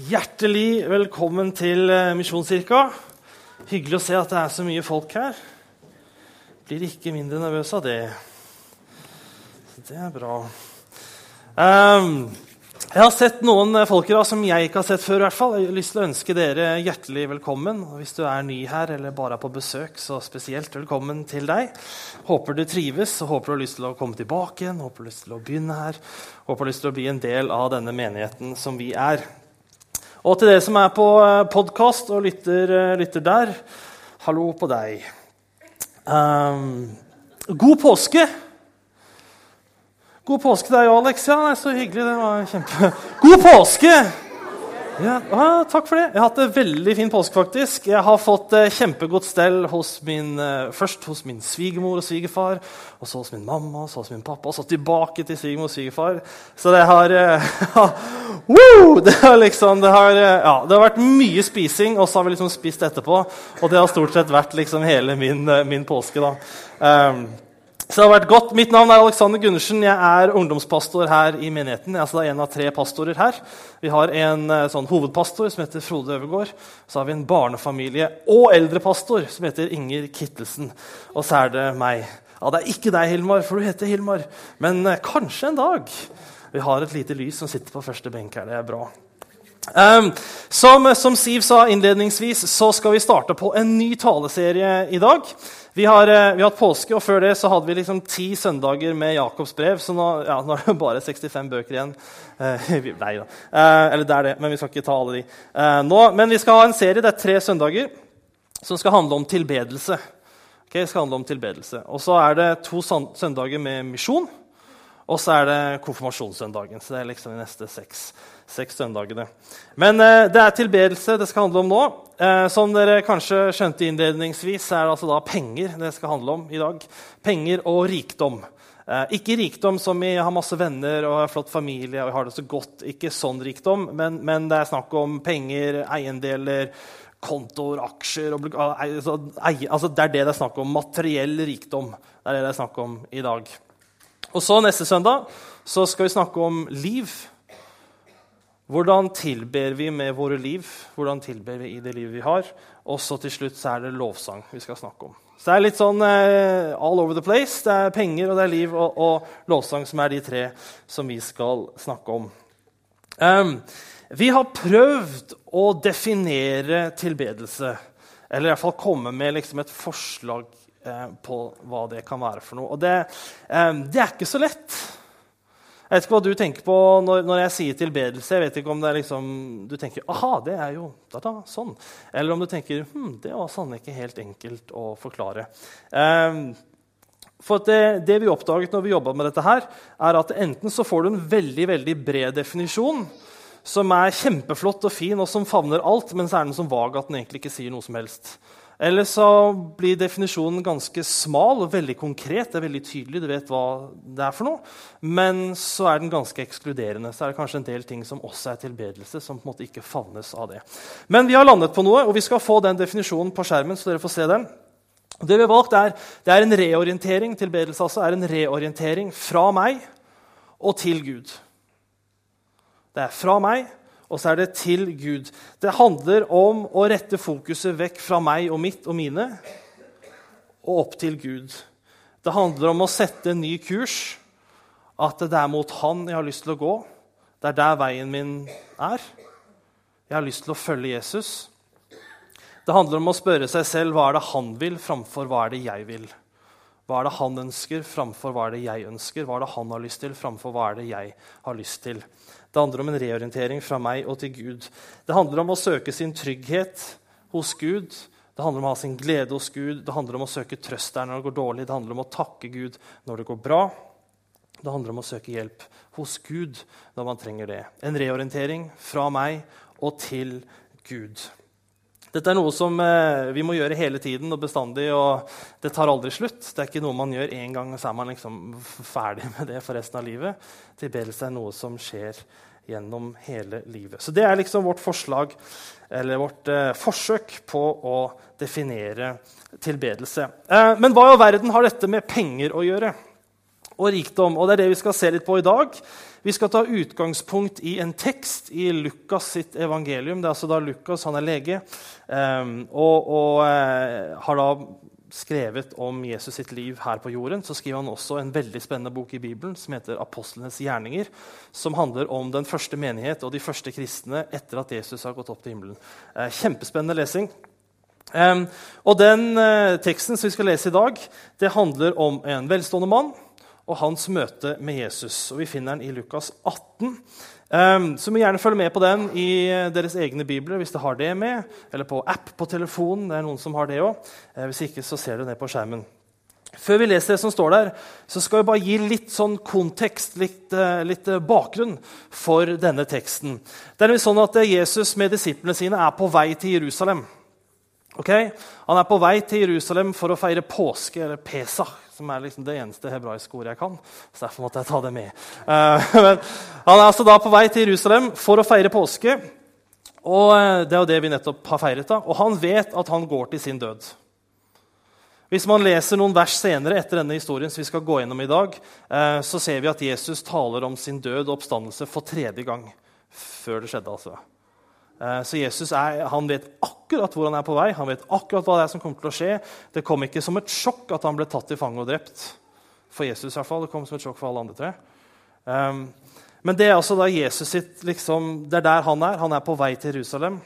Hjertelig velkommen til eh, Misjonskirka. Hyggelig å se at det er så mye folk her. Blir ikke mindre nervøs av det. Så det er bra. Um, jeg har sett noen folk i dag som jeg ikke har sett før. i hvert fall. Jeg har lyst til å ønske dere hjertelig velkommen. Og hvis du er ny her eller bare er på besøk, så spesielt velkommen til deg. Håper du trives og håper du har lyst til å komme tilbake igjen. Håper du har lyst til å begynne her. Håper du har lyst til å bli en del av denne menigheten som vi er. Og til dere som er på podkast og lytter, lytter, der, hallo på deg. Um, god påske! God påske til deg, Alex. Ja, det er så hyggelig. Det var kjempe... God påske! Ja, ah, takk for det. Jeg har hatt en veldig fin påske. faktisk. Jeg har fått eh, kjempegodt stell hos min, eh, først hos min svigermor og svigerfar, og så hos min mamma, og så hos min pappa, og så tilbake til svigermor og svigerfar. Så det har eh, woo, det, har liksom, det, har, eh, ja, det har vært mye spising, og så har vi liksom spist etterpå. Og det har stort sett vært liksom hele min, eh, min påske. da. Um, så det har vært godt. Mitt navn er Alexander Gundersen. Jeg er ungdomspastor her i menigheten. Jeg er altså en av tre pastorer her. Vi har en eh, sånn hovedpastor som heter Frode Øvergård. Så har vi en barnefamilie- og eldrepastor som heter Inger Kittelsen. Og så er det meg. Ja, Det er ikke deg, Hilmar, for du heter Hilmar. Men eh, kanskje en dag. Vi har et lite lys som sitter på første benk her. Det er bra. Um, som, som, Siv sa innledningsvis, så skal vi starte på en ny taleserie i dag. Vi har, uh, vi har hatt påske, og før det så hadde vi liksom ti søndager med Jakobs brev. Så nå, ja, nå, er det bare 65 bøker igjen. Uh, nei da. Uh, eller det er det, men vi skal ikke ta alle de. nå, men vi skal ha en serie. Det er tre søndager som skal handle om tilbedelse. Okay, skal handle om tilbedelse. Og så er det to søndager med misjon. Og så er det konfirmasjonssøndagen. Så det er liksom de neste seks, seks søndagene. Men eh, det er tilbedelse det skal handle om nå. Eh, som dere kanskje skjønte innledningsvis, er det altså da penger det skal handle om i dag. Penger og rikdom. Eh, ikke rikdom som i har masse venner og har flott familie og har det så godt. Ikke sånn rikdom, men, men det er snakk om penger, eiendeler, kontoer, aksjer altså, altså, Det er det det er snakk om. Materiell rikdom. Det er det det er snakk om i dag. Og så Neste søndag så skal vi snakke om liv. Hvordan tilber vi med våre liv? Hvordan tilber vi i det livet vi har? Og så til slutt så er det lovsang vi skal snakke om. Så det er litt sånn eh, all over the place. Det er penger, og det er liv og, og, lovsang som er de tre som vi skal snakke om. Um, vi har prøvd å definere tilbedelse, eller i hvert fall komme med liksom et forslag Eh, på hva det kan være for noe. Og det, eh, det, er ikke så lett. Jeg vet ikke hva du tenker på når, når jeg sier tilbedelse. Jeg vet ikke om liksom, du tenker aha, det er jo da, da, sånn. Eller om du tenker hm, det var sannelig ikke helt enkelt å forklare. Um, for det, det, vi oppdaget når vi jobba med dette, her, er at enten så får du en veldig veldig bred definisjon som er kjempeflott og fin, og som favner alt, men så er den som vag at den egentlig ikke sier noe som helst. Eller så blir definisjonen ganske smal og veldig konkret. Det er veldig tydelig, du vet hva det er for noe. Men så er den ganske ekskluderende. Så er det kanskje en del ting som også er tilbedelse, som på en måte ikke favnes av det. Men vi har landet på noe, og vi skal få den definisjonen på skjermen. så dere får se den. Det vi har valgt, er, det er en reorientering. Tilbedelse altså er en reorientering fra meg og til Gud. Det er fra meg og så er det til Gud. Det handler om å rette fokuset vekk fra meg og mitt og mine og opp til Gud. Det handler om å sette en ny kurs. At det er mot Han jeg har lyst til å gå. Det er der veien min er. Jeg har lyst til å følge Jesus. Det handler om å spørre seg selv hva er det han vil, framfor hva er det jeg vil. Hva er det han ønsker, framfor hva er det jeg ønsker? Hva er det han har lyst til, framfor hva er det jeg har lyst til? Det handler om en reorientering fra meg og til Gud. Det handler om å søke sin trygghet hos Gud. Det handler om å ha sin glede hos Gud. Det handler om å søke trøst der når det går dårlig. Det handler om å takke Gud når det går bra. Det handler om å søke hjelp hos Gud når man trenger det. En reorientering fra meg og til Gud. Dette er noe som eh, vi må gjøre hele tiden og bestandig, og det tar aldri slutt. Det er ikke noe man gjør én gang, og så er man liksom ferdig med det for resten av livet. Tilbedelse er noe som skjer gjennom hele livet. Så det er liksom vårt forslag, eller vårt eh, forsøk på å definere tilbedelse. Eh, men hva i all verden har dette med penger å gjøre? og rikdom. Og Det er det vi skal se litt på i dag. Vi skal ta utgangspunkt i en tekst i Lukas sitt evangelium. Det er altså da Lukas han er lege um, og, og uh, har da skrevet om Jesus sitt liv her på jorden. Så skriver han også en veldig spennende bok i Bibelen som heter 'Apostlenes gjerninger', som handler om den første menighet og de første kristne etter at Jesus har gått opp til himmelen. Uh, kjempespennende lesing. Um, og den uh, teksten som vi skal lese i dag, det handler om en velstående mann og hans møte med Jesus. Og Vi finner den i Lukas 18. Um, så må gjerne følge med på den i deres egne bibler hvis dere har det med. Eller på app på telefonen. Det er noen som har det òg. Uh, hvis ikke, så ser du ned på skjermen. Før vi leser det som står der, så skal vi bare gi litt sånn kontekst, litt, uh, litt bakgrunn for denne teksten. Det er sånn at Jesus med disiplene sine er på vei til Jerusalem. Okay? Han er på vei til Jerusalem for å feire påske, eller Pesach, som er liksom det eneste hebraiske ordet jeg kan. så derfor måtte jeg ta det med. Uh, Han er altså da på vei til Jerusalem for å feire påske. Og eh, Det er jo det vi nettopp har feiret. da. Og han vet at han går til sin død. Hvis man leser noen vers senere etter denne historien, som vi skal gå gjennom i dag, uh, så ser vi at Jesus taler om sin død og oppstandelse for tredje gang. Før det skjedde, altså. Uh, så Jesus er, han vet akkurat hvor han er på vei. Han vet akkurat hva det er som kommer til å skje. Det kom ikke som et sjokk at han ble tatt til fange og drept. For Jesus i hvert fall. Det kom som et sjokk for alle andre. tre. Um, men det er altså da Jesus sitt, liksom, det er der han er. Han er på vei til Jerusalem.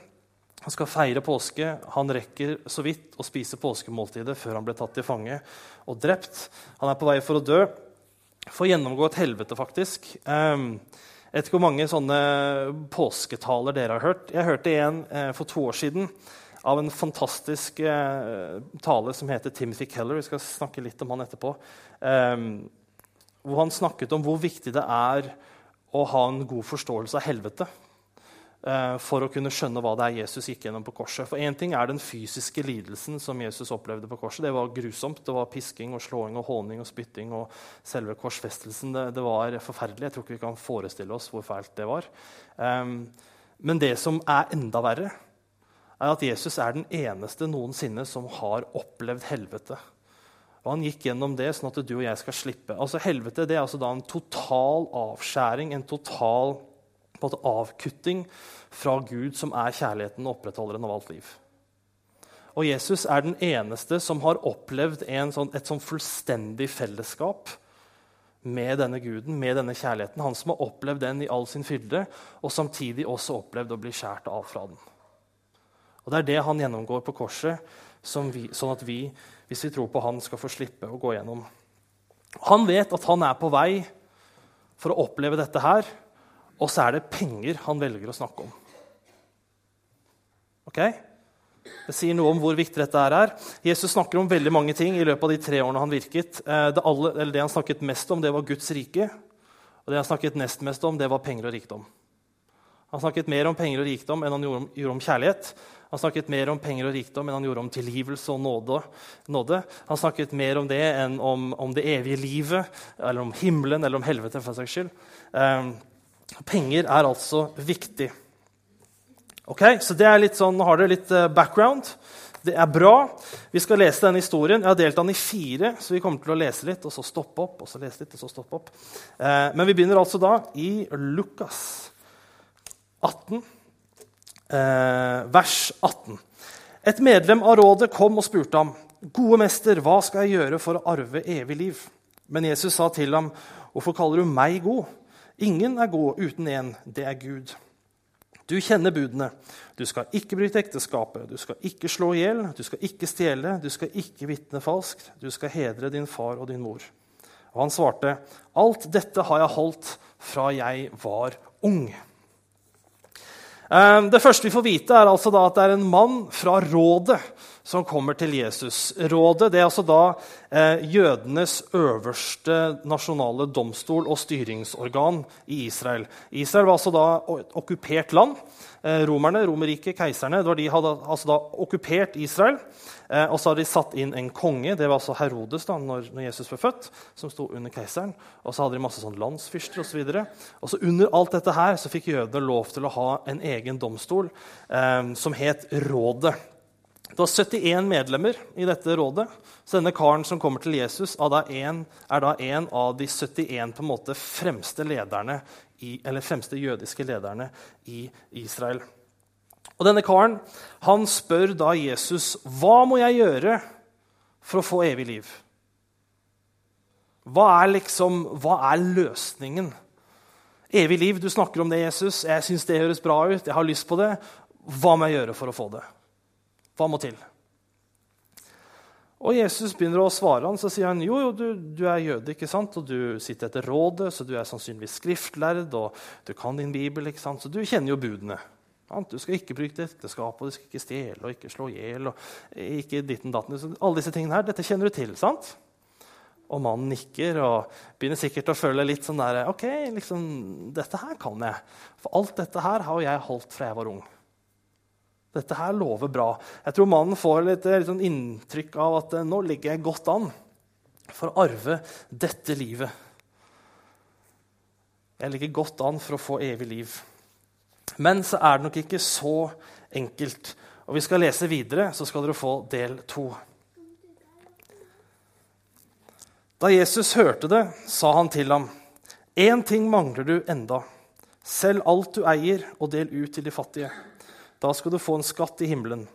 Han skal feire påske. Han rekker så vidt å spise påskemåltidet før han ble tatt til fange og drept. Han er på vei for å dø. For å gjennomgå et helvete, faktisk. Um, jeg vet ikke hvor mange sånne påsketaler dere har hørt. Jeg hørte en eh, for to år siden av en fantastisk eh, tale som heter Timothy Keller. Vi skal snakke litt om han etterpå. Eh, hvor han snakket om hvor viktig det er å ha en god forståelse av helvete. Eh, for å kunne skjønne hva det er Jesus gikk gjennom på korset. For Én ting er den fysiske lidelsen som Jesus opplevde på korset. Det var grusomt. Det var pisking og slåing og håning og spytting og selve korsfestelsen. Det, det, var forferdelig. Jeg tror ikke vi kan forestille oss hvor fælt det var. Um, men det som er enda verre, er at Jesus er den eneste noensinne som har opplevd helvete. Og Han gikk gjennom det sånn at du og jeg skal slippe. Altså Helvete det er altså en total avskjæring, en total på en avkutting fra Gud, som er kjærligheten og opprettholderen av alt liv. Og Jesus er den eneste som har opplevd sånn, et sånn fullstendig fellesskap med denne guden, med denne kjærligheten. Han som har opplevd den i all sin fylde, og samtidig også opplevd å bli skåret av fra den. Og Det er det han gjennomgår på korset, vi, sånn at vi, hvis vi tror på han, skal få slippe å gå gjennom. Han vet at han er på vei for å oppleve dette her, og så er det penger han velger å snakke om. Ok? Det sier noe om hvor viktig dette er. Jesus snakker om veldig mange ting i løpet av de tre årene han virket. Eh, det, alle, det, han snakket mest om, det var Guds rike. Og det han snakket nest mest om, det var penger og rikdom. Han snakket mer om penger og rikdom enn han gjorde om, gjorde om kjærlighet. Han snakket mer om penger og rikdom enn han gjorde om tilgivelse og nåde. nåde. Han snakket mer om det enn om, om, det evige livet, eller om himmelen eller om helvete. for seg skyld. Um, Penger er altså viktig. Ok, Så det er litt sånn, nå har dere litt eh, background. Det er bra. Vi skal lese denne historien. Jeg har delt den i fire, så vi kommer til å lese litt, og så stoppe opp. og så lese litt, og så stoppe opp. Eh, men vi begynner altså da i Lukas 18, eh, vers 18. Et medlem av rådet kom og spurte ham, 'Gode mester, hva skal jeg gjøre for å arve evig liv?' Men Jesus sa til ham, 'Hvorfor kaller du meg god?' Ingen er god uten én, det er Gud. Du kjenner budene. Du skal ikke bryte ekteskapet, du skal ikke slå i hjel, du skal ikke stjele, du skal ikke vitne falskt, du skal hedre din far og din mor. Og han svarte, Alt dette har jeg holdt fra jeg var ung. Eh, det første vi får vite, er altså at det er en mann fra rådet som kommer til Jesus. Rådet det er altså da eh, jødenes øverste nasjonale domstol og styringsorgan i Israel. Israel var altså da et okkupert land. Eh, romerne, Romerriket, keiserne, de hadde altså da okkupert Israel. Eh, og så hadde de satt inn en konge, det var altså Herodes da når, når Jesus ble født, som sto under keiseren. Og så hadde de masse sånn landsfyrster osv. Og, så og så under alt dette her så fikk jødene lov til å ha en egen domstol eh, som het Rådet. Det var 71 medlemmer i dette rådet. Så denne karen som kommer til Jesus, er da en, er da en av de 71 på en måte fremste, lederne i, eller fremste jødiske lederne i Israel. Og denne karen han spør da Jesus hva må jeg gjøre for å få evig liv. Hva er, liksom, hva er løsningen? Evig liv, du snakker om det, Jesus. Jeg syns det høres bra ut. Jeg har lyst på det. Hva må jeg gjøre for å få det? Hva må til? Og Jesus begynner å svare han, så sier han jo, jo du, du, er jøde, ikke sant? og du sitter etter rådet, så du er sannsynligvis skriftlærd, og du kan din bibel, ikke sant? så du kjenner jo budene. Du skal ikke bruke ekteskap, og du skal ikke stjele og ikke slå i hjel. Ikke ditten datten. Alle disse tingene her, dette kjenner du til. sant? Og mannen nikker og begynner sikkert å føle litt sånn der OK, liksom, dette her kan jeg. For alt dette her har jeg holdt fra jeg var ung. Dette her lover bra. Jeg tror mannen får litt, litt sånn inntrykk av at nå ligger jeg godt an for å arve dette livet. Jeg ligger godt an for å få evig liv. Men så er det nok ikke så enkelt. Og vi skal lese videre, så skal dere få del to. Da Jesus hørte det, sa han til ham, Én ting mangler du enda. Selg alt du eier, og del ut til de fattige. Da skal du få en skatt i himmelen.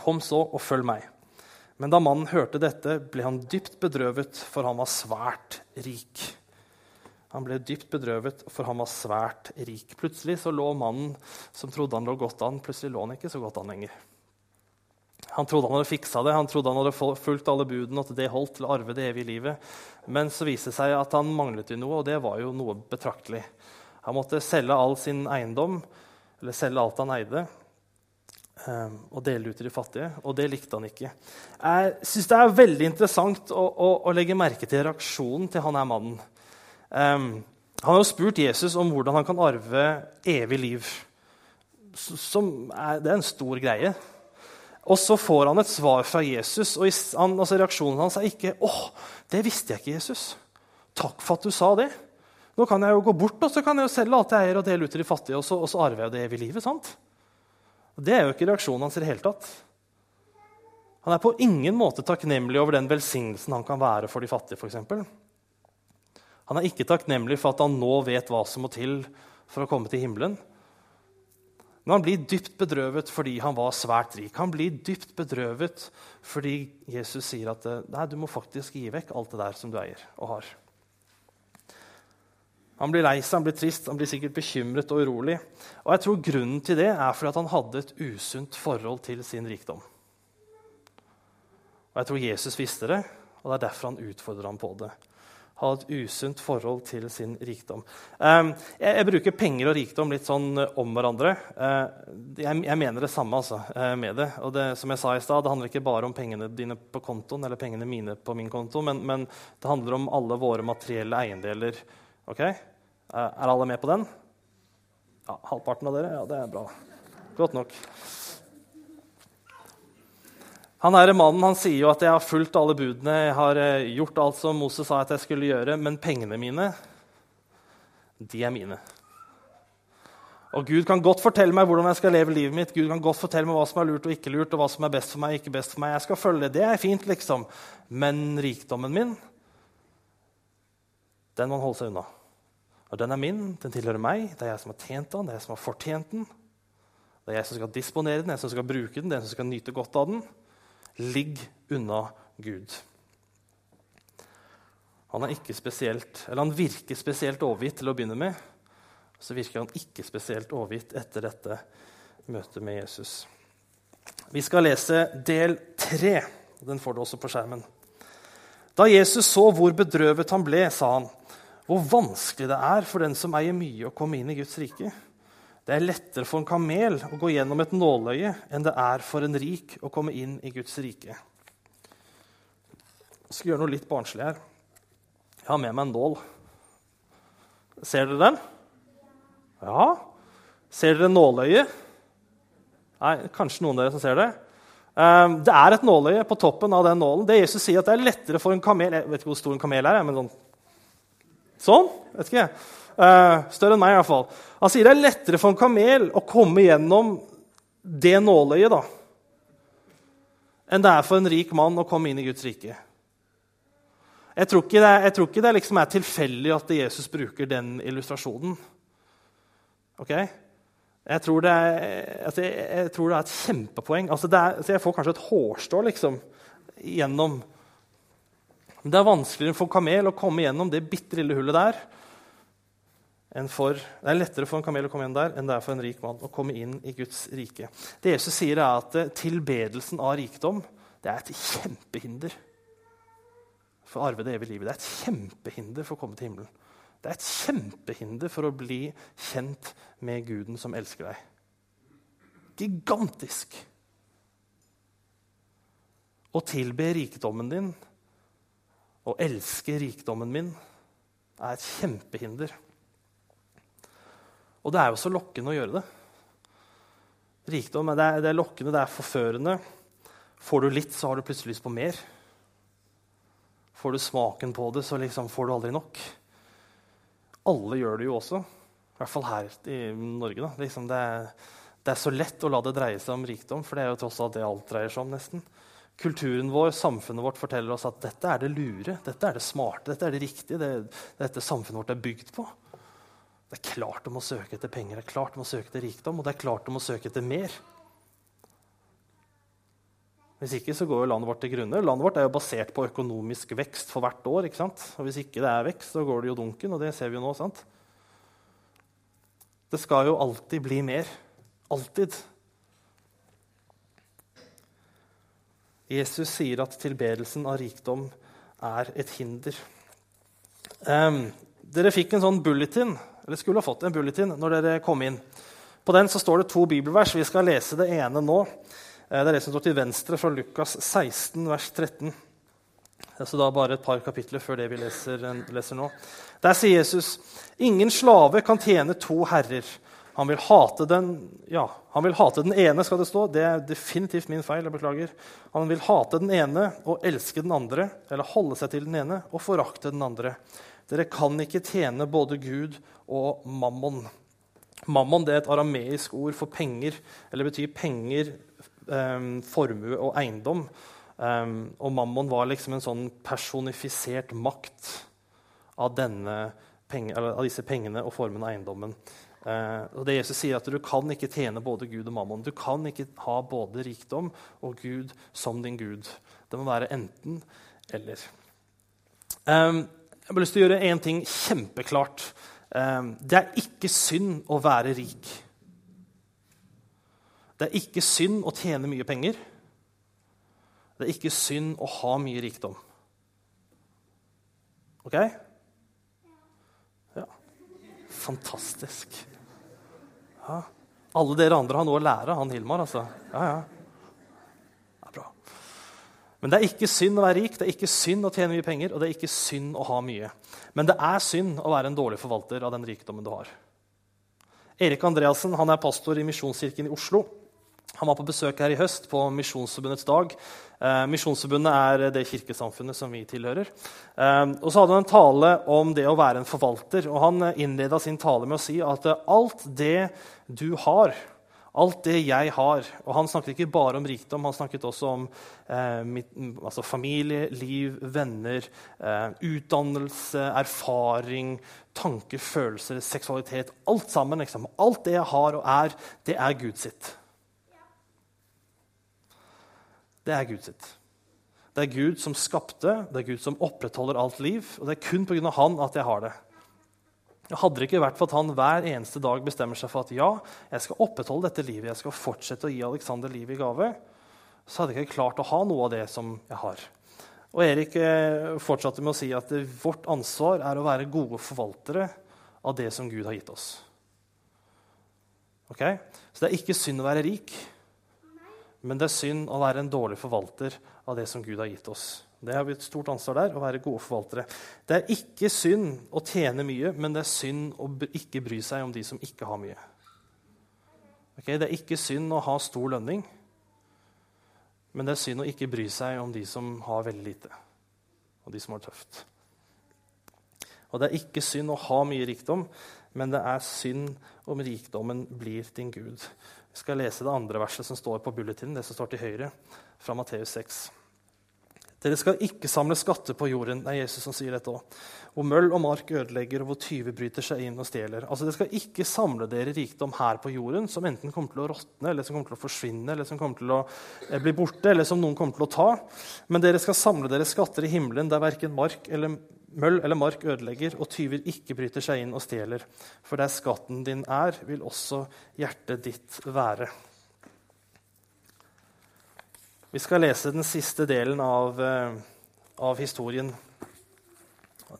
Kom så og følg meg. Men da mannen hørte dette, ble han dypt bedrøvet, for han var svært rik. Han ble dypt bedrøvet, for han var svært rik. Plutselig så lå mannen som trodde han lå godt an, plutselig lå han ikke så godt an lenger. Han trodde han hadde fiksa det, han trodde han hadde fulgt alle budene, at det holdt til å arve det evige livet. Men så viste det seg at han manglet jo noe, og det var jo noe betraktelig. Han måtte selge all sin eiendom, eller selge alt han eide, ehm, og dele ut til de fattige. Og det likte han ikke. Jeg syns det er veldig interessant å, å, å legge merke til reaksjonen til han her mannen. Um, han har jo spurt Jesus om hvordan han kan arve evig liv. Er, det er en stor greie. Og så får han et svar fra Jesus, og han, altså reaksjonen hans er ikke 'Å, det visste jeg ikke, Jesus. Takk for at du sa det.' Nå kan jeg jo gå bort og så kan jeg jo selge alt jeg eier, og dele ut til de fattige, og så, og så arver jeg det evige livet. sant? Det er jo ikke reaksjonen hans i det hele tatt. Han er på ingen måte takknemlig over den velsignelsen han kan være for de fattige. For eksempel. Han er ikke takknemlig for at han nå vet hva som må til for å komme til himmelen. Men han blir dypt bedrøvet fordi han var svært rik. Han blir dypt bedrøvet fordi Jesus sier at nei, du må faktisk gi vekk alt det der som du eier og har. Han blir lei seg, han blir trist, han blir sikkert bekymret og urolig. Og jeg tror Grunnen til det er fordi han hadde et usunt forhold til sin rikdom. Og Jeg tror Jesus visste det, og det er derfor han utfordrer ham på det ha et usunt forhold til sin rikdom. Um, jeg, bruker penger og rikdom litt sånn uh, om hverandre. Uh, jeg, mener det samme altså, uh, med det. Og det, som jeg sa i sted, det handler ikke bare om pengene dine på kontoen eller pengene mine på min konto, men, men det handler om alle våre materielle eiendeler. Okay? Er alle med på den? Ja, halvparten av dere? Ja, det er bra. Godt nok. Han her mannen han sier jo at 'jeg har fulgt alle budene', 'jeg har eh, gjort alt som Moses sa at jeg skulle gjøre', men pengene mine, de er mine. Og Gud kan godt fortelle meg hvordan jeg skal leve livet mitt. Gud kan godt fortelle meg hva som er lurt og ikke lurt, og hva som er best for meg og ikke best for meg. Jeg skal følge det. Det er fint, liksom. Men rikdommen min, den må han holde seg unna. Og den er min, den tilhører meg. Det er jeg som har tjent den, det er jeg som har fortjent den. Det er jeg som skal disponere den, jeg som skal bruke den, det er jeg som skal nyte godt av den. Ligg unna Gud. Han, spesielt, han virker spesielt overgitt til å begynne med. Så virker han ikke spesielt overgitt etter dette møtet med Jesus. Vi skal lese del tre. Den får du også på skjermen. Da Jesus så hvor bedrøvet han ble, sa han, hvor vanskelig det er for den som eier mye, å komme inn i Guds rike. Det er lettere for en kamel å gå gjennom et nåløye enn det er for en rik å komme inn i Guds rike. Jeg skal gjøre noe litt barnslig her. Jeg har med meg en nål. Ser dere den? Ja. Ser dere nåløyet? Nei, kanskje noen av dere som ser det. Ehm, det er et nåløye på toppen av den nålen. Det Jesus sier at det er lettere for en kamel Jeg vet ikke hvor stor en kamel er, men sånn Sånn? Vet ikke. Uh, større enn meg, i hvert fall. Han sier det er lettere for en kamel å komme gjennom det nåløyet da, enn det er for en rik mann å komme inn i Guds rike. Jeg tror ikke det, jeg ikke det liksom er tilfeldig at Jesus bruker den illustrasjonen. Ok? Jeg tror det er, altså jeg, jeg tror det er et kjempepoeng. Altså er, altså jeg får kanskje et hårstrå liksom, gjennom Det er vanskeligere for en kamel å komme gjennom det bitte lille hullet der. For, det er lettere for en kamel å komme inn der enn det er for en rik mann å komme inn i Guds rike. Det Jesus sier, er at eh, tilbedelsen av rikdom det er et kjempehinder for å arve det evige livet. Det er et kjempehinder for å komme til himmelen. Det er et kjempehinder for å bli kjent med Guden som elsker deg. Gigantisk. Å tilbe rikdommen din og elske rikdommen min er et kjempehinder. Og det er jo så lokkende å gjøre det. Rikdom det er, det er lokkende, det er forførende. Får du litt, så har du plutselig lyst på mer. Får du smaken på det, så liksom får du aldri nok. Alle gjør det jo også. I hvert fall her i Norge. Da. Liksom det, er, det, er, så lett å la det dreie seg om rikdom, for det er jo tross alt det alt dreier seg om. nesten. Kulturen vår, samfunnet vårt, forteller oss at dette er det lure, dette er det smarte, dette er det riktige. Det, dette samfunnet vårt er bygd på. Det er klart om må søke etter penger, det er klart om må søke etter rikdom, og det er klart om må søke etter mer. Hvis ikke så går jo landet vårt til grunne. Landet vårt er jo basert på økonomisk vekst for hvert år. ikke sant? Og Hvis ikke det er vekst, så går det jo dunken, og det ser vi jo nå. sant? Det skal jo alltid bli mer. Alltid. Jesus sier at tilbedelsen av rikdom er et hinder. Um, dere fikk en sånn bulletin, eller skulle ha fått en bulletin når dere kom inn. På den så står det to bibelvers. Vi skal lese det ene nå. Eh, det er det som står til venstre fra Lukas 16, vers 13. Det er så da bare et par kapitler før det vi leser, leser nå. Der sier Jesus.: Ingen slave kan tjene to herrer. Han vil, hate den, ja, han vil hate den ene, skal det stå. Det er definitivt min feil. jeg beklager. Han vil hate den ene og elske den andre, eller holde seg til den ene og forakte den andre. Dere kan ikke tjene både Gud og mammon. Mammon er et arameisk ord for penger, eller betyr penger um, formue og eiendom. Um, og mammon var liksom en sånn personifisert makt av, penge, av disse pengene og formen av eiendommen. Uh, og det Jesus sier at Du kan ikke tjene både Gud og mammon. Du kan ikke ha både rikdom og Gud som din Gud. Det må være enten eller. Um, jeg har lyst til å gjøre én ting kjempeklart. Um, det er ikke synd å være rik. Det er ikke synd å tjene mye penger. Det er ikke synd å ha mye rikdom. OK? Ja. Fantastisk. Ja. Alle dere andre har noe å lære han Hilmar, altså. Ja, ja. Det er bra. Men det er ikke synd å være rik, det er ikke synd å tjene mye penger, og det er ikke synd å ha mye. Men det er synd å være en dårlig forvalter av den rikdommen du har. Erik Andreassen han er pastor i Misjonskirken i Oslo. Han var på besøk her i høst på Misjonsforbundets dag. Eh, Misjonsforbundet er det kirkesamfunnet som vi tilhører. Eh, og så hadde han en tale om det å være en forvalter. og Han innleda sin tale med å si at alt det du har, alt det jeg har Og han snakket ikke bare om rikdom, han snakket også om eh, mitt, altså familie, liv, venner, eh, utdannelse, erfaring, tanker, følelser, seksualitet. Alt sammen. Liksom. Alt det jeg har og er, det er Gud sitt. Det er Gud sitt. Det er Gud som skapte, det er Gud som opprettholder alt liv. Og det er kun pga. han at jeg har det. Hadde det ikke vært for at han hver eneste dag bestemmer seg for at ja, jeg skal opprettholde dette livet, jeg skal fortsette å gi Alexander livet i gave, så hadde jeg ikke klart å ha noe av det som jeg har. Og Erik eh, fortsatte med å si at vårt ansvar er å være gode forvaltere av det som Gud har gitt oss. Okay? Så det er ikke synd å være rik. Men det er synd å være en dårlig forvalter av det som Gud har gitt oss. Det har vi et stort ansvar der, å være gode forvaltere. Det er ikke synd å tjene mye, men det er synd å ikke bry seg om de som ikke har mye. Okay? Det er ikke synd å ha stor lønning, men det er synd å ikke bry seg om de som har veldig lite, og de som har det tøft. Og det er ikke synd å ha mye rikdom, men det er synd om rikdommen blir din Gud. Vi skal lese det andre verset som står på bulletinen, det som står til høyre, fra Matteus 6. Dere skal ikke samle skatter på jorden. Det er Jesus som sier dette også. Hvor møll og mark ødelegger, og hvor tyver bryter seg inn og stjeler. Altså, Dere skal ikke samle dere rikdom her på jorden, som enten kommer til å råtne, eller som kommer til å forsvinne, eller som kommer til å eh, bli borte, eller som noen kommer til å ta. Men dere skal samle dere skatter i himmelen, der verken mark eller møll eller mark ødelegger, og tyver ikke bryter seg inn og stjeler. For der skatten din er, vil også hjertet ditt være. Vi skal lese den siste delen av, eh, av historien.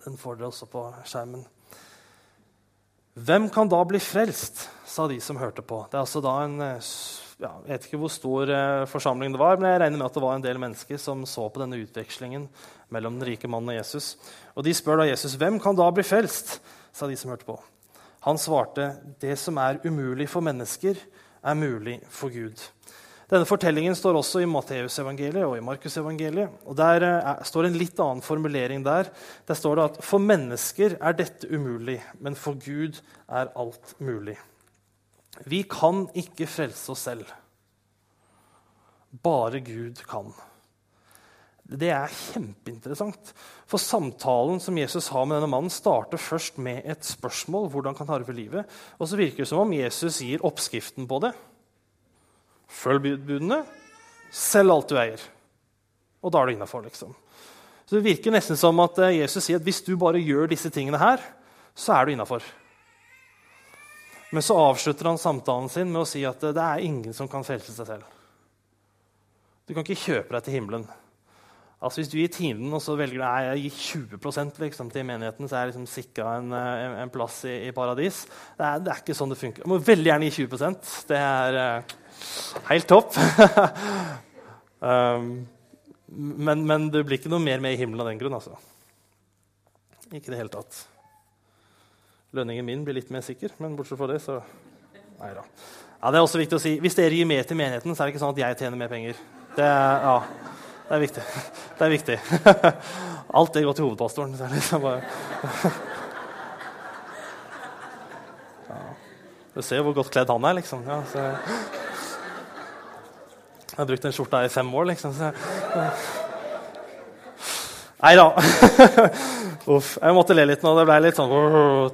Den får dere også på skjermen. Hvem kan da bli frelst, sa de som hørte på. Det er altså da en eh, ja, Jeg vet ikke hvor stor eh, forsamling det var, men jeg regner med at det var en del mennesker som så på denne utvekslingen mellom den rike mannen og Jesus. Og De spør da Jesus hvem kan da bli frelst, sa de som hørte på. Han svarte, det som er umulig for mennesker, er mulig for Gud. Denne fortellingen står også i Matteusevangeliet og i Markusevangeliet. Og Der er, står en litt annen formulering der. Der står det at for mennesker er dette umulig, men for Gud er alt mulig. Vi kan ikke frelse oss selv. Bare Gud kan. Det er kjempeinteressant. For samtalen som Jesus har med denne mannen, starter først med et spørsmål. hvordan kan harve livet? Og så virker det som om Jesus gir oppskriften på det. Følg budene. Selg alt du eier. Og da er du innafor. Liksom. Så det virker nesten som at eh, Jesus sier at hvis du bare gjør disse tingene her, så er du innafor. Men så avslutter han samtalen sin med å si at eh, det er ingen som kan frelse seg selv. Du kan ikke kjøpe deg til himmelen. Altså Hvis du gir timen og så velger nei, å gi 20 liksom, til menigheten, så er jeg liksom sikra en, en, en, plass i, i paradis. Det er, det er, ikke sånn det funker. Du må veldig gjerne gi 20% Det er Helt topp. um, men, men, det blir ikke noe mer med i himmelen av den grunn. altså. Ikke i det hele tatt. Lønningen min blir litt mer sikker, men bortsett fra det, så Nei da. Ja, det er også viktig å si, Hvis dere gir mer til menigheten, så er det ikke sånn at jeg tjener mer penger. Det ja, det er viktig. Det er viktig. Alt det går til hovedpastoren. Er liksom bare... Ja. Du ser hvor godt kledd han er, liksom. Ja, så... Jeg har brukt den skjorta i fem år, liksom. Så Nei da. Uff. Jeg måtte le litt nå. Det ble litt sånn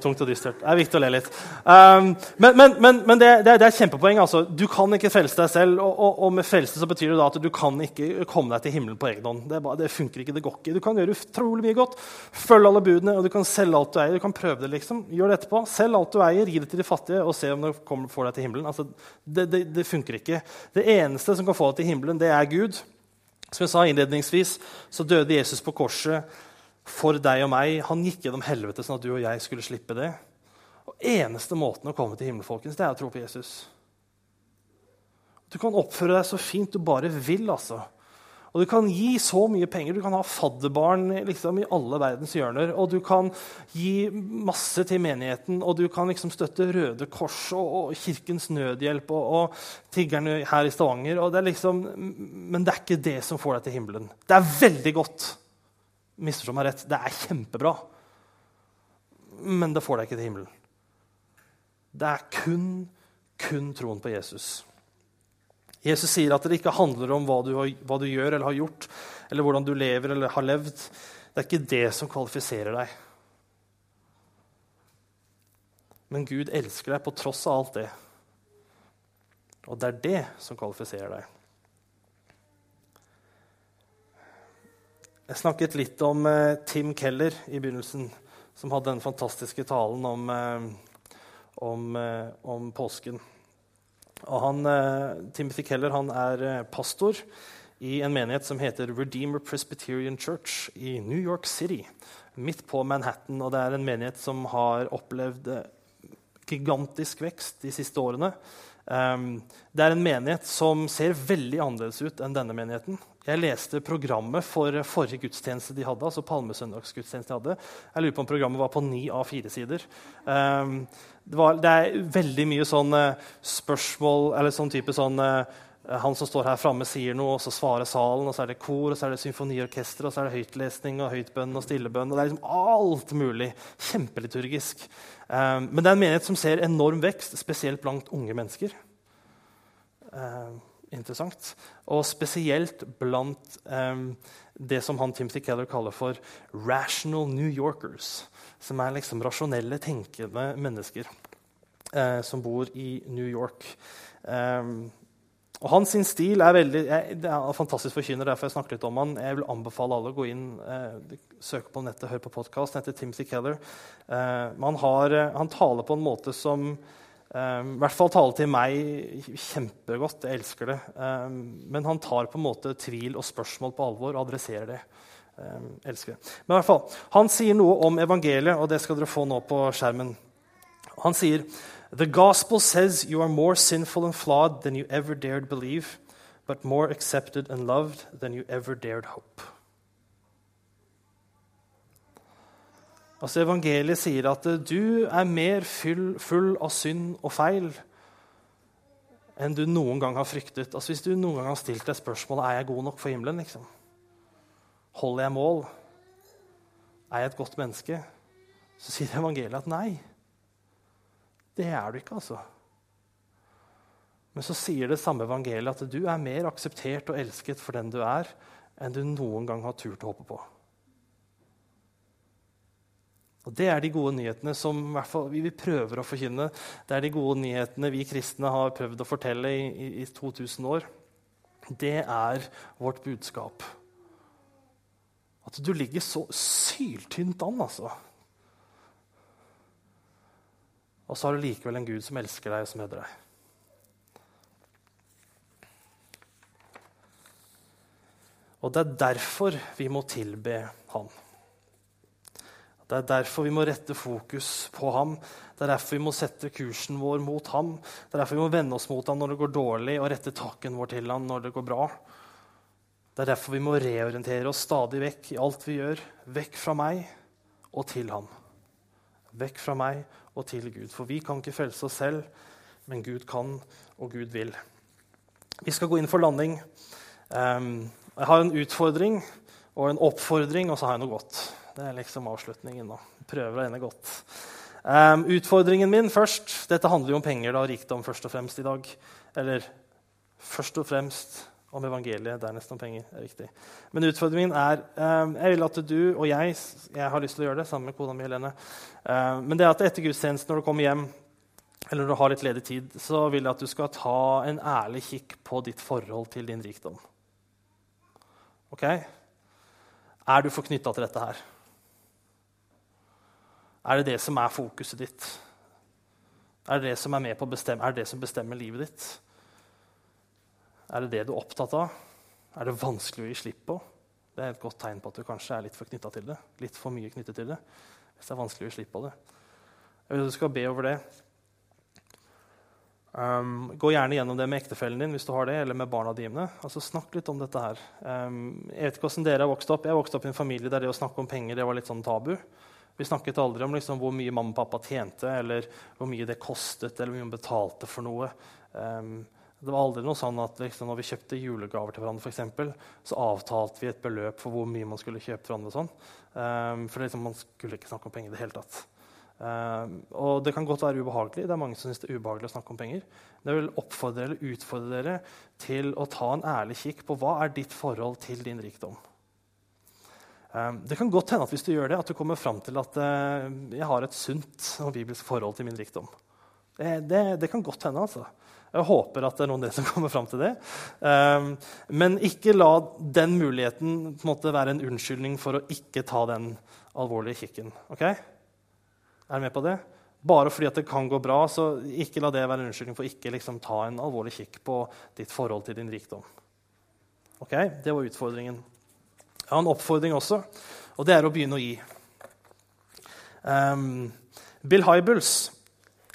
tungt og dystert. Det er viktig å le litt. Um, men, men, men, men det, det, det, er et kjempepoeng. Altså. Du kan ikke frelse deg selv. Og, og, og, med frelse så betyr det at du kan ikke komme deg til himmelen på egen hånd. Det, det, funker ikke, det går ikke. Du kan gjøre utrolig mye godt. Følge alle budene, og du kan selge alt du eier. Du kan prøve det, liksom. Gjør det etterpå. Selg alt du eier, gi det til de fattige, og se om det kommer, får deg til himmelen. Altså, det, funker ikke. Det eneste som kan få deg til himmelen, det er Gud. Som jeg sa innledningsvis, så døde Jesus på korset for deg og meg. Han gikk gjennom helvete sånn at du og jeg skulle slippe det. Og Eneste måten å komme til himmelen folkens, det er å tro på Jesus. Du kan oppføre deg så fint du bare vil. altså. Og Du kan gi så mye penger. Du kan ha fadderbarn liksom, i alle verdens hjørner. Og du kan gi masse til menigheten, og du kan liksom støtte Røde Kors og, og Kirkens Nødhjelp og, og, tiggerne her i Stavanger. Det liksom, men det er ikke det som får deg til himmelen. Det er veldig godt. Misforstå meg rett, det er kjempebra. Men det får deg ikke til himmelen. Det er kun, kun troen på Jesus. Jesus sier at det ikke handler om hva du, hva du, gjør eller har gjort, eller hvordan du lever eller har levd. Det er ikke det som kvalifiserer deg. Men Gud elsker deg på tross av alt det. Og det er det som kvalifiserer deg. Jeg snakket litt om eh, Tim Keller i begynnelsen, som hadde den fantastiske talen om, eh, om, eh, om påsken. Og han, eh, Timothy Keller han er eh, pastor i en menighet som heter Redeemer Presbyterian Church i New York City. Midt på Manhattan. Og det er en menighet som har opplevd eh, gigantisk vekst de siste årene. Um, det er en menighet som ser veldig annerledes ut enn denne menigheten. Jeg leste programmet for forrige gudstjeneste de hadde. altså palmesøndagsgudstjeneste de hadde. Jeg lurer på om programmet var på ni av fire sider. Um, det, var, det, er veldig mye sånn spørsmål eller sånn type sånn uh, Han som står her framme, sier noe, og så svarer salen. og Så er det kor, og så er det symfoniorkester, og så er det høytlesning og høytbønn og stillebønn. og Det er liksom alt mulig. Kjempeliturgisk. Um, men det er en menighet som ser enorm vekst, spesielt blant unge mennesker. Interessant. Og spesielt blant um, det som han Timothy Keller kaller for 'rational New Yorkers'. Som er liksom rasjonelle, tenkende mennesker uh, som bor i New York. Um, og Hans stil er veldig, jeg, det er fantastisk forkynner. derfor jeg snakker litt om han. Jeg vil anbefale alle å gå inn, eh, søke på nettet, høre på podkast. Han heter Timothy Keller. Eh, han, har, eh, han, taler på en måte som eh, i hvert fall taler til meg kjempegodt. Jeg elsker det. Um, men han tar på en måte tvil og spørsmål på alvor og adresserer det. Um, elsker det. Men i hvert fall, Han sier noe om evangeliet, og det skal dere få nå på skjermen. Han sier The gospel says you are more sinful and flawed than you ever dared believe, but more accepted and loved than you ever dared hope. Altså Evangeliet sier at du er mer full, av synd og feil enn du noen gang har fryktet. Altså Hvis du noen gang har stilt deg spørsmålet er jeg god nok for himmelen, liksom? holder jeg mål, er jeg et godt menneske, så sier evangeliet at nei. Det er du ikke, altså. Men så sier det samme evangeliet at du er mer akseptert og elsket for den du er, enn du noen gang har turt å håpe på. Og Det er de gode nyhetene som vi prøver å forkynne. Det er de gode nyhetene vi kristne har prøvd å fortelle i, i, i 2000 år. Det er vårt budskap. At du ligger så syltynt an, altså. Og så har du likevel en Gud som elsker deg, og som hedrer deg. Og det er derfor vi må tilbe Han. Det er derfor vi må rette fokus på ham. Det er derfor vi må sette kursen vår mot ham. Det er derfor vi må vende oss mot ham når det går dårlig, og rette takken vår til ham når det går bra. Det er derfor vi må reorientere oss stadig vekk i alt vi gjør. Vekk fra meg og til ham. Vekk fra meg og til Gud. For vi kan ikke frelse oss selv, men Gud kan, og Gud vil. Vi skal gå inn for landing. Um, jeg har en utfordring og en oppfordring, og så har jeg noe godt. Det er liksom avslutningen. da. Prøver å ende godt. Um, utfordringen min først Dette handler jo om penger da, og rikdom først og fremst i dag. Eller først og fremst om evangeliet, dernest om penger. er riktig. Men utfordringen er um, Jeg vil at du og jeg jeg har lyst til å gjøre det sammen med kona mi Helene. Uh, men det er at etter gudstjenesten, når du kommer hjem, eller når du har litt ledig tid, så vil jeg at du skal ta en ærlig kikk på ditt forhold til din rikdom. Ok? Er du for knytta til dette her? Er det det som er fokuset ditt? Er det det som er med på å bestemme, er det det som bestemmer livet ditt? Er det det du er opptatt av? Er det vanskelig å gi slipp på? Det er et godt tegn på at du kanskje er litt for knytta til det. Litt for mye knyttet til det. Hvis det er vanskelig å gi slipp på det. Jeg vil du skal be over det. Um, gå gjerne gjennom det med ektefellen din hvis du har det, eller med barna dine. Altså, snakk litt om dette her. Um, jeg vet ikke hvordan dere har vokst opp. Jeg vokste opp i en familie der det å snakke om penger det var litt sånn tabu. Vi snakket aldri om liksom, hvor mye mamma og pappa tjente, eller hvor mye det kostet, eller hvor mye man betalte for noe. Um, det var aldri noe sånn at liksom, når vi kjøpte julegaver til hverandre, for eksempel, så avtalte vi et beløp for hvor mye man skulle kjøpe til hverandre. Sånn. Um, for liksom, man skulle ikke snakke om penger i det hele tatt. Um, og det kan godt være ubehagelig. Det er mange som synes det er ubehagelig å snakke om penger. Men jeg vil oppfordre eller utfordre dere til å ta en ærlig kikk på hva er ditt forhold til din rikdom. Um, det kan godt hende at hvis du gjør det, at du kommer fram til at uh, jeg har et sunt og bibelsk forhold til min rikdom. Det, det, det kan godt hende. altså. Jeg håper at det er noen av dere som kommer fram til det. Um, men ikke la den muligheten en måte, være en unnskyldning for å ikke ta den alvorlige kikken. Okay? Er du med på det? Bare fordi det kan gå bra, så ikke la det være en unnskyldning for ikke liksom, ta en alvorlig kikk på ditt forhold til din rikdom. Ok? Det var utfordringen. Jeg har en oppfordring også, og det er å begynne å gi. Um, Bill Hybels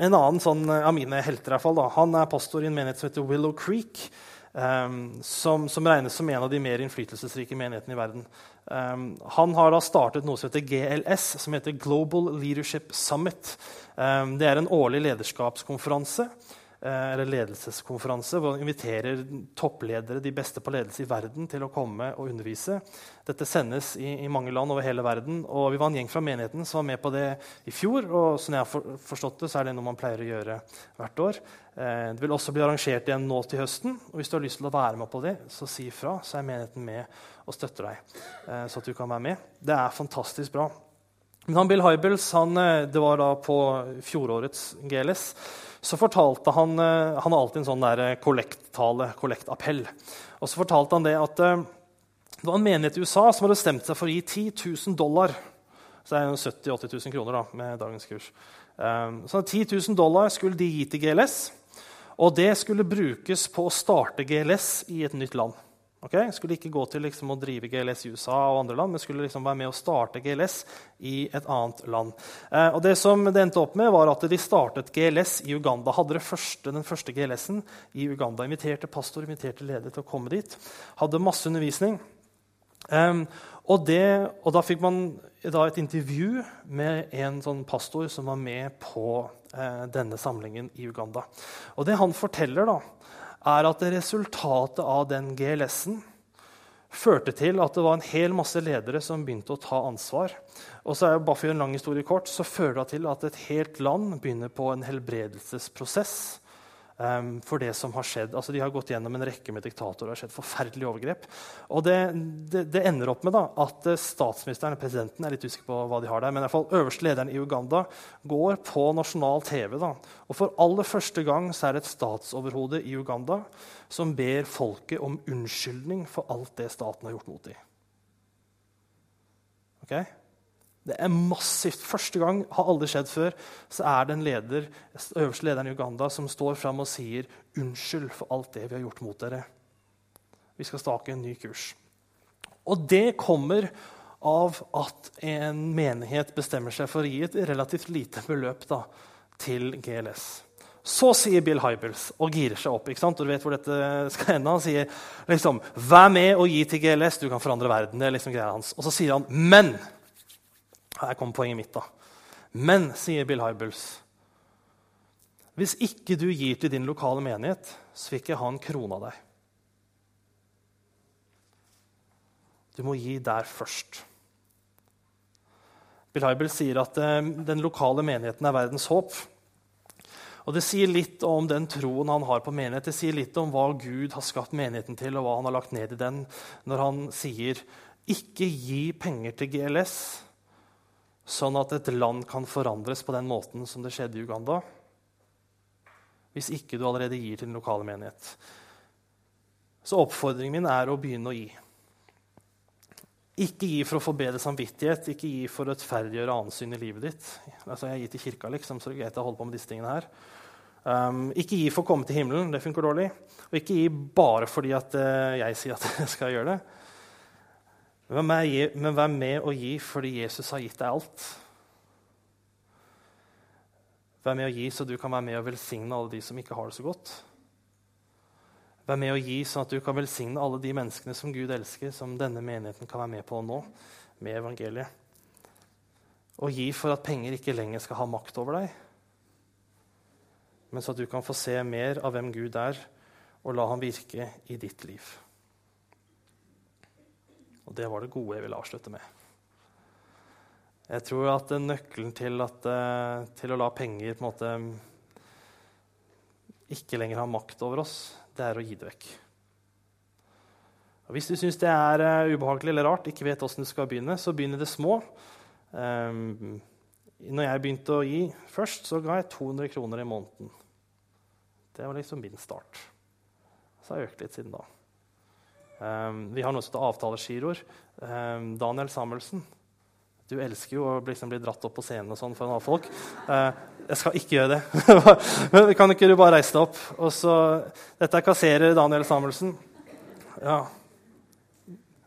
en annen sånn, eh, av mine helter i fall, da, han er pastor i en menighet som heter Willow Creek. Um, som, som, regnes som en av de mer innflytelsesrike menighetene i verden. Um, han har da startet noe som heter GLS, som heter Global Leadership Summit. Um, det er en årlig lederskapskonferanse eller ledelseskonferanse hvor han inviterer toppledere, de beste på ledelse i verden, til å komme og undervise. Dette sendes i, i, mange land over hele verden. og Vi var en gjeng fra menigheten som var med på det i fjor. og sånn jeg har forstått det, så er det noe man pleier å gjøre hvert år. Eh, det vil også bli arrangert igjen nå til høsten. og Hvis du har lyst til å være med på det, så si ifra, så er menigheten med og støtter deg. Eh, så at du kan være med. Det er fantastisk bra. Men han Bill Hybels, han, det var da på fjorårets GLS så fortalte han eh, Han har alltid en sånn der kollekttale, kollektappell. Og så fortalte han det at eh, det var en menighet i USA som hadde stemt seg for å gi 10 000 dollar. Så det er 70 000-80 000 kroner da, med dagens kurs. Så 10 000 dollar skulle de gi til GLS. Og det skulle brukes på å starte GLS i et nytt land. Okay? Skulle ikke gå til liksom, å drive GLS i USA og andre land, men skulle liksom være med å starte GLS i et annet land. Eh, og det som det endte opp med, var at de startet GLS i Uganda. Hadde første, den første GLS-en i Uganda. Inviterte pastor, inviterte leder til å komme dit. Hadde masse undervisning. Um, og, det, og, da fikk man da et intervju med en sånn pastor som var med på eh, denne samlingen i Uganda. Og det han forteller, da, er at resultatet av den GLS-en førte til at det var en hel masse ledere som begynte å ta ansvar. Og så er det bare for en lang historie kort, så fører det til at et helt land begynner på en helbredelsesprosess um, for det som har skjedd. Altså, de har gått gjennom en rekke med diktatorer. Det har skjedd forferdelige overgrep. Og det, det, det ender opp med da, at statsministeren og presidenten er litt usikker på hva de har der, men i hvert fall øverste lederen i Uganda går på nasjonal TV. Da. Og for aller første gang så er det et statsoverhode i Uganda som ber folket om unnskyldning for alt det staten har gjort mot dem. Okay? Det er massivt. Første gang har aldri skjedd før. Så er det en leder, øverste lederen i Uganda som står fram og sier unnskyld for alt det vi har gjort mot dere. Vi skal stake en ny kurs. Og det kommer av at en menighet bestemmer seg for å gi et relativt lite beløp da, til GLS. Så sier Bill Hybels og girer seg opp. ikke sant? Og du vet hvor dette skal ende. Han sier liksom, 'Vær med og gi til GLS. Du kan forandre verden.' Det er liksom greia hans. Og så sier han 'men'. Her kommer poenget mitt. da. Men, sier Bill Hybels, hvis ikke du gir til din lokale menighet, så vil ikke jeg ha en krone av deg. Du må gi der først. Bill Hybels sier at eh, den lokale menigheten er verdens håp. Og Det sier litt om den troen han har på menighet. Det sier litt om hva Gud har skapt menigheten til, og hva han har lagt ned i den, når han sier ikke gi penger til GLS, sånn at et land kan forandres på den måten som det skjedde i Uganda, hvis ikke du allerede gir til den lokale menighet. Så oppfordringen min er å begynne å gi. Ikke gi for å få bedre samvittighet, ikke gi for å rettferdiggjøre ansyn i livet ditt. Altså, jeg gir til kirka, liksom, så det er greit å holde på med disse tingene her. Um, ikke gi for å komme til himmelen, det funker dårlig. Og ikke gi bare fordi at, uh, jeg sier at jeg skal gjøre det. Men vær med å gi fordi Jesus har gitt deg alt. Vær med å gi så du kan være med og velsigne alle de som ikke har det så godt. Vær med å gi sånn at du kan velsigne alle de menneskene som Gud elsker, som denne menigheten kan være med på nå, med evangeliet. Og gi for at penger ikke lenger skal ha makt over deg, men så at du kan få se mer av hvem Gud er, og la ham virke i ditt liv. Og det var det gode jeg ville avslutte med. Jeg tror at nøkkelen til, at, eh, til å la penger på en måte ikke lenger ha makt over oss, det er å gi det vekk. Og hvis du syns det er uh, ubehagelig eller rart, ikke vet åssen du skal begynne, så begynn i det små. Um, når jeg begynte å gi først, så ga jeg 200 kroner i måneden. Det var liksom min start. Så har jeg økt litt siden da. Um, vi har noe som heter avtalegiroer. Um, Daniel Samuelsen, du elsker jo å liksom bli dratt opp på scenen og sånn for foran folk. Uh, jeg skal ikke gjøre det. Men kan ikke du bare reise deg opp? Og så, dette er kasserer Daniel Samuelsen. Ja.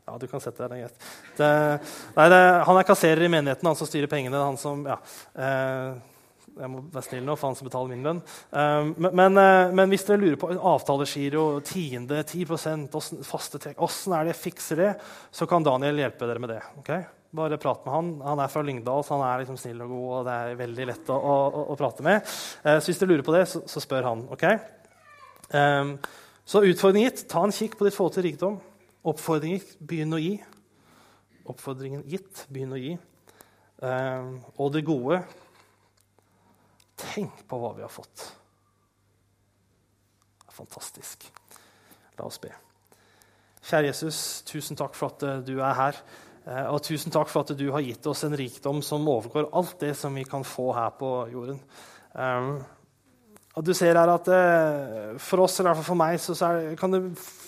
ja, du kan sette deg. Det greit. Han er kasserer i menigheten, han som styrer pengene. han som, ja. Uh, jeg må være snill nå, for han som betaler min lønn. Um, men, uh, men, hvis dere lurer på avtalegiro, tiende, 10% faste trekk, åssen er det jeg fikser det, så kan Daniel hjelpe dere med det. Okay? Bare prat med han. Han er fra Lyngdal, så han er liksom snill og god. og det er veldig lett å, å, å prate med. Eh, så hvis dere lurer på det, så, så spør han. ok? Um, så utfordringen gitt. Ta en kikk på ditt forhold til rikdom. Oppfordringen gitt. Begynn å gi. Oppfordringen gitt. Begynn å gi. Um, og det gode Tenk på hva vi har fått. Det er fantastisk. La oss be. Kjære Jesus, tusen takk for at du er her. Eh, og tusen takk for at du har gitt oss en rikdom som overgår alt det som vi kan få her på jorden. Og du ser her at uh, For oss, eller i hvert fall for meg, så, kan det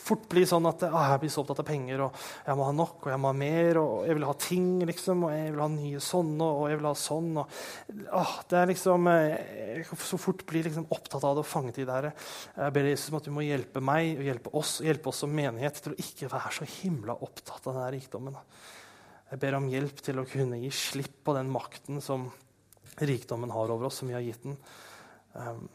fort bli sånn at uh, jeg blir så opptatt av penger, og jeg må ha nok, og jeg må ha mer, og jeg vil ha ting, liksom, og jeg vil ha nye sånne, og jeg vil ha sånn. Og, uh, det er liksom, Jeg kan så fort bli liksom, opptatt av det og fanget i det her. Jeg ber Jesus om at du må hjelpe meg og hjelpe oss og hjelpe oss som menighet til å ikke være så himla opptatt av denne rikdommen. Jeg ber om hjelp til å kunne gi slipp på den makten som rikdommen har over oss, som vi har gitt den. Um,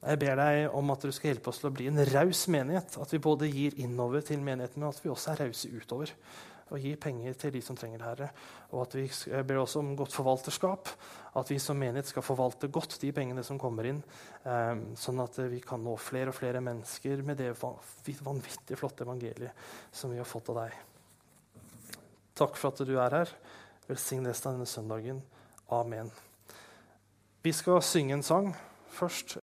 jeg ber deg om at du skal hjelpe oss til å bli en raus menighet. At vi både gir innover til menigheten, men at vi også er rause utover. Og gir penger til de som trenger det, Herre. Og at vi jeg ber også om godt forvalterskap. At vi som menighet skal forvalte godt de pengene som kommer inn. Um, sånn at vi kan nå flere og flere mennesker med det vanvittig flotte evangeliet som vi har fått av deg. Takk for at du er her. Velsign resten av denne søndagen. Amen. Vi skal synge en sang først.